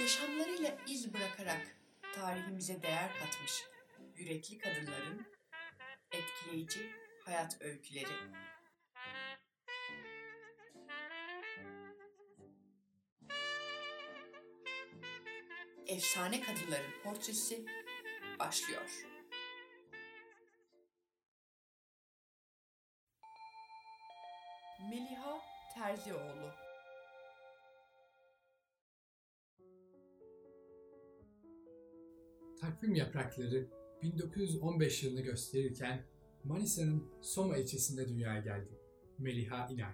Yaşamlarıyla iz bırakarak tarihimize değer katmış yürekli kadınların etkileyici hayat öyküleri. Efsane kadınların portresi başlıyor. Meliha Terzioğlu Takvim yaprakları 1915 yılını gösterirken Manisa'nın Soma ilçesinde dünyaya geldi. Meliha İnal.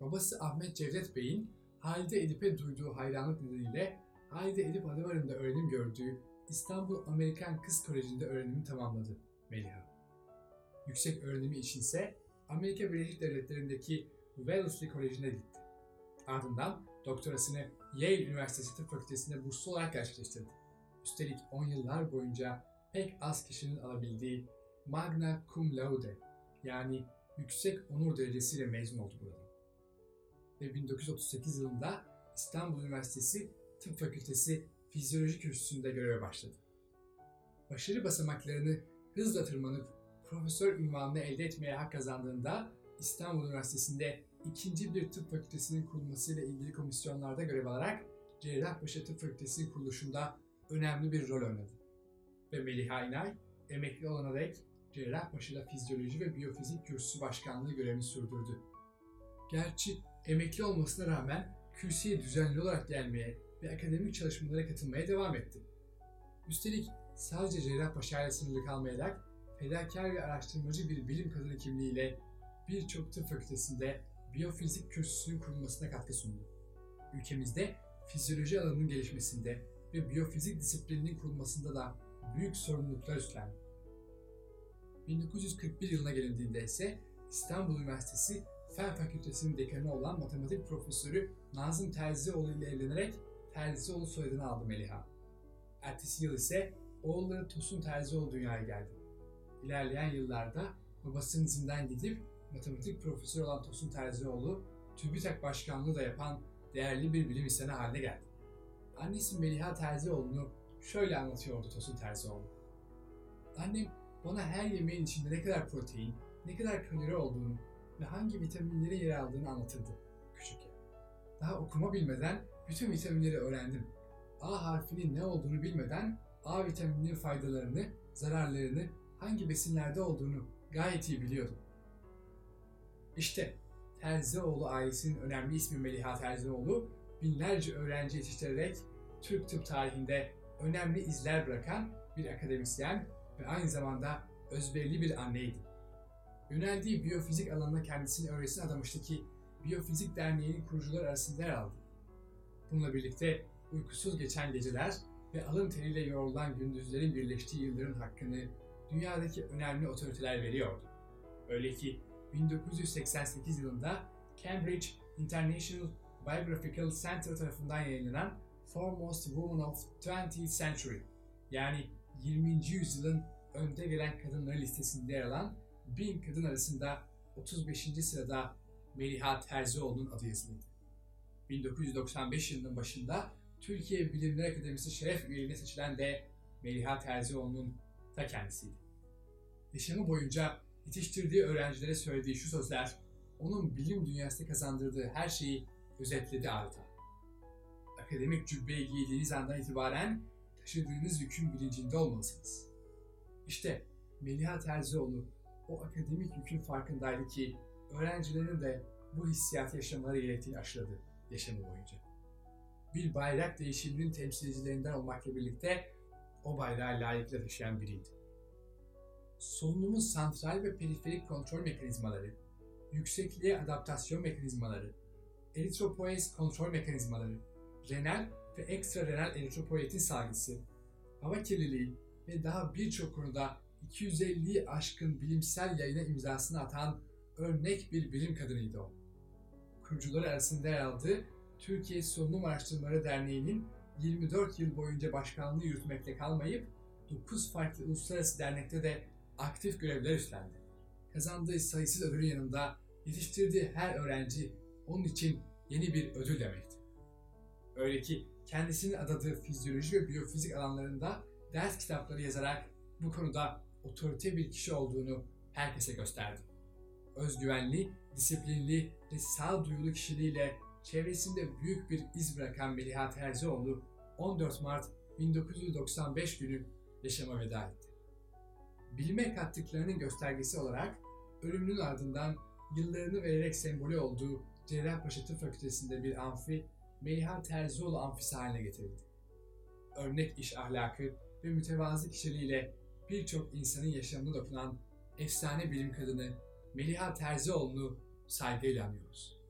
Babası Ahmet Cevdet Bey'in Halide Edip'e duyduğu hayranlık nedeniyle Halide Edip Adıvarı'nda öğrenim gördüğü İstanbul Amerikan Kız Koleji'nde öğrenimi tamamladı Meliha. Yüksek öğrenimi içinse Amerika Birleşik Devletleri'ndeki Wellesley Koleji'ne gitti. Ardından doktorasını Yale Üniversitesi Tıp Fakültesi'nde burslu olarak gerçekleştirdi. Üstelik 10 yıllar boyunca pek az kişinin alabildiği Magna Cum Laude yani yüksek onur derecesiyle mezun oldu burada. Ve 1938 yılında İstanbul Üniversitesi Tıp Fakültesi Fizyoloji Kürsüsü'nde göreve başladı. Başarı basamaklarını hızla tırmanıp profesör ünvanını elde etmeye hak kazandığında İstanbul Üniversitesi'nde ikinci bir tıp fakültesinin kurulmasıyla ilgili komisyonlarda görev alarak Cerrahpaşa Tıp Fakültesi'nin kuruluşunda önemli bir rol oynadı. Ve Melih İnay, emekli olana dek Cerrahpaşa'da fizyoloji ve biyofizik kürsüsü başkanlığı görevini sürdürdü. Gerçi emekli olmasına rağmen kürsüye düzenli olarak gelmeye ve akademik çalışmalara katılmaya devam etti. Üstelik sadece Cerrahpaşa ile sınırlı kalmayarak fedakar ve araştırmacı bir bilim kadını kimliğiyle birçok tıp fakültesinde biyofizik kürsüsünün kurulmasına katkı sundu. Ülkemizde fizyoloji alanının gelişmesinde ve biyofizik disiplininin kurulmasında da büyük sorumluluklar üstlendi. 1941 yılına gelindiğinde ise İstanbul Üniversitesi Fen Fakültesi'nin dekanı olan matematik profesörü Nazım Terzioğlu ile evlenerek Terzioğlu soyadını aldı Meliha. Ertesi yıl ise oğulları Tosun Terzioğlu dünyaya geldi. İlerleyen yıllarda babasının izinden gidip matematik profesörü olan Tosun Terzioğlu, TÜBİTAK başkanlığı da yapan değerli bir bilim insanı haline geldi. Annesi Meliha Terzioğlu'nu şöyle anlatıyordu Tosun Terzioğlu. Annem bana her yemeğin içinde ne kadar protein, ne kadar kalori olduğunu ve hangi vitaminlerin yer aldığını anlatırdı küçükken. Daha okuma bilmeden bütün vitaminleri öğrendim. A harfinin ne olduğunu bilmeden A vitamininin faydalarını, zararlarını, hangi besinlerde olduğunu gayet iyi biliyordum. İşte Terzioğlu ailesinin önemli ismi Meliha Terzioğlu binlerce öğrenci yetiştirerek Türk tıp tarihinde önemli izler bırakan bir akademisyen ve aynı zamanda özverili bir anneydi. Yöneldiği biyofizik alanına kendisini öylesine adamıştı ki Biyofizik Derneği'nin kurucuları arasında yer aldı. Bununla birlikte uykusuz geçen geceler ve alın teriyle yorulan gündüzlerin birleştiği yılların hakkını dünyadaki önemli otoriteler veriyordu. Öyle ki 1988 yılında Cambridge International Biographical Center tarafından yayınlanan Foremost Woman of 20th Century yani 20. yüzyılın önde gelen kadınları listesinde yer alan 1000 kadın arasında 35. sırada Meliha Terzioğlu'nun adı yazılıydı. 1995 yılının başında Türkiye Bilimler Akademisi şeref üyeliğine seçilen de Meliha Terzioğlu'nun ta kendisiydi. Yaşamı boyunca yetiştirdiği öğrencilere söylediği şu sözler, onun bilim dünyasında kazandırdığı her şeyi özetledi adeta. Akademik cübbeyi giydiğiniz andan itibaren taşıdığınız yükün bilincinde olmalısınız. İşte Meliha Terzioğlu o akademik yükün farkındaydı ki öğrencilerin de bu hissiyatı yaşamaları gerektiğini aşıladı yaşamı boyunca. Bir bayrak değişiminin temsilcilerinden olmakla birlikte o bayrağı layıkla taşıyan biriydi. Solunumun santral ve periferik kontrol mekanizmaları, yüksekliğe adaptasyon mekanizmaları, eritropoies kontrol mekanizmaları, renal ve ekstra renal eritropoietin salgısı, hava kirliliği ve daha birçok konuda 250'yi aşkın bilimsel yayına imzasını atan örnek bir bilim kadınıydı o. Kurucuları arasında yer aldığı Türkiye Solunum Araştırmaları Derneği'nin 24 yıl boyunca başkanlığı yürütmekle kalmayıp 9 farklı uluslararası dernekte de aktif görevler üstlendi. Kazandığı sayısız ödülün yanında yetiştirdiği her öğrenci onun için yeni bir ödül demekti. Öyle ki kendisinin adadığı fizyoloji ve biyofizik alanlarında ders kitapları yazarak bu konuda otorite bir kişi olduğunu herkese gösterdi. Özgüvenli, disiplinli ve sağduyulu kişiliğiyle çevresinde büyük bir iz bırakan Meliha Terzioğlu 14 Mart 1995 günü yaşama veda etti. Bilime kattıklarının göstergesi olarak ölümünün ardından yıllarını vererek sembolü olduğu Cerrahpaşa Tıp Fakültesi'nde bir amfi Meliha Terzioğlu amfisi haline getirildi. Örnek iş ahlakı ve mütevazı kişiliğiyle birçok insanın yaşamına dokunan efsane bilim kadını Meliha Terzioğlu'nu saygıyla anıyoruz.